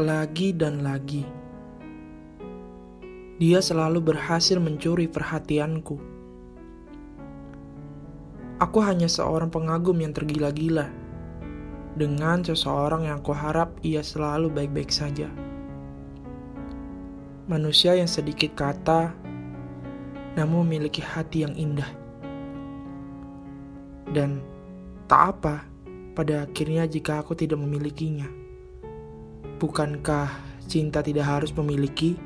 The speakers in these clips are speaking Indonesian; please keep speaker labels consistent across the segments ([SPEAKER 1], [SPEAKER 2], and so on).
[SPEAKER 1] lagi dan lagi. Dia selalu berhasil mencuri perhatianku. Aku hanya seorang pengagum yang tergila-gila dengan seseorang yang kuharap ia selalu baik-baik saja. Manusia yang sedikit kata, namun memiliki hati yang indah. Dan tak apa pada akhirnya jika aku tidak memilikinya. Bukankah cinta tidak harus memiliki?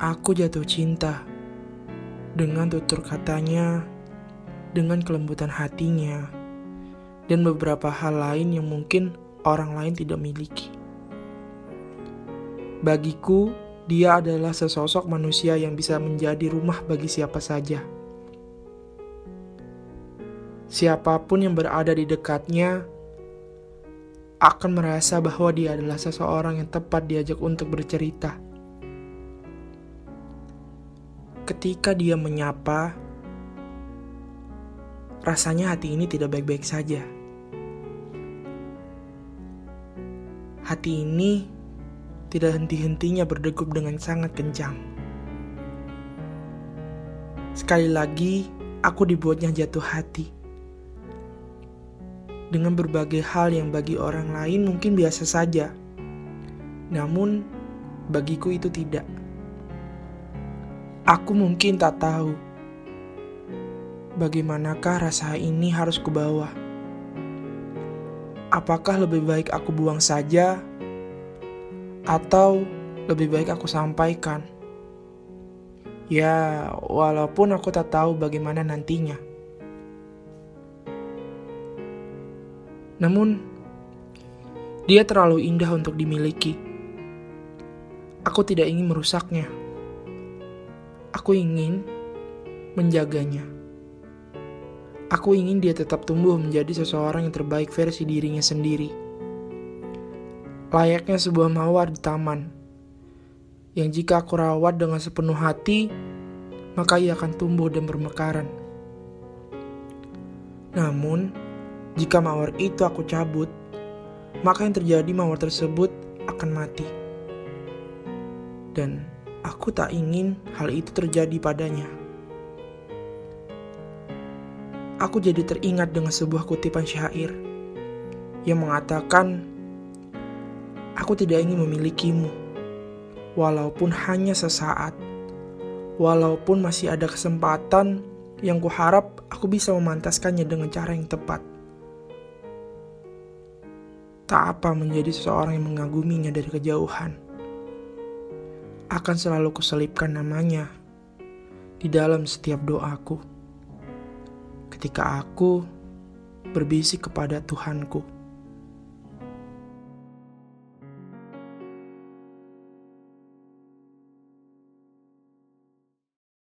[SPEAKER 1] Aku jatuh cinta dengan tutur katanya, dengan kelembutan hatinya, dan beberapa hal lain yang mungkin orang lain tidak miliki. Bagiku, dia adalah sesosok manusia yang bisa menjadi rumah bagi siapa saja. Siapa pun yang berada di dekatnya akan merasa bahwa dia adalah seseorang yang tepat diajak untuk bercerita Ketika dia menyapa, rasanya hati ini tidak baik-baik saja. Hati ini tidak henti-hentinya berdegup dengan sangat kencang. Sekali lagi, aku dibuatnya jatuh hati. Dengan berbagai hal yang bagi orang lain mungkin biasa saja. Namun, bagiku itu tidak. Aku mungkin tak tahu bagaimanakah rasa ini harus kubawa. Apakah lebih baik aku buang saja atau lebih baik aku sampaikan? Ya, walaupun aku tak tahu bagaimana nantinya. Namun, dia terlalu indah untuk dimiliki. Aku tidak ingin merusaknya. Aku ingin menjaganya. Aku ingin dia tetap tumbuh menjadi seseorang yang terbaik versi dirinya sendiri. Layaknya sebuah mawar di taman, yang jika aku rawat dengan sepenuh hati, maka ia akan tumbuh dan bermekaran. Namun, jika mawar itu aku cabut, maka yang terjadi mawar tersebut akan mati. Dan Aku tak ingin hal itu terjadi padanya. Aku jadi teringat dengan sebuah kutipan syair yang mengatakan, "Aku tidak ingin memilikimu, walaupun hanya sesaat, walaupun masih ada kesempatan yang kuharap aku bisa memantaskannya dengan cara yang tepat." Tak apa menjadi seseorang yang mengaguminya dari kejauhan akan selalu kuselipkan namanya di dalam setiap doaku. Ketika aku berbisik kepada Tuhanku.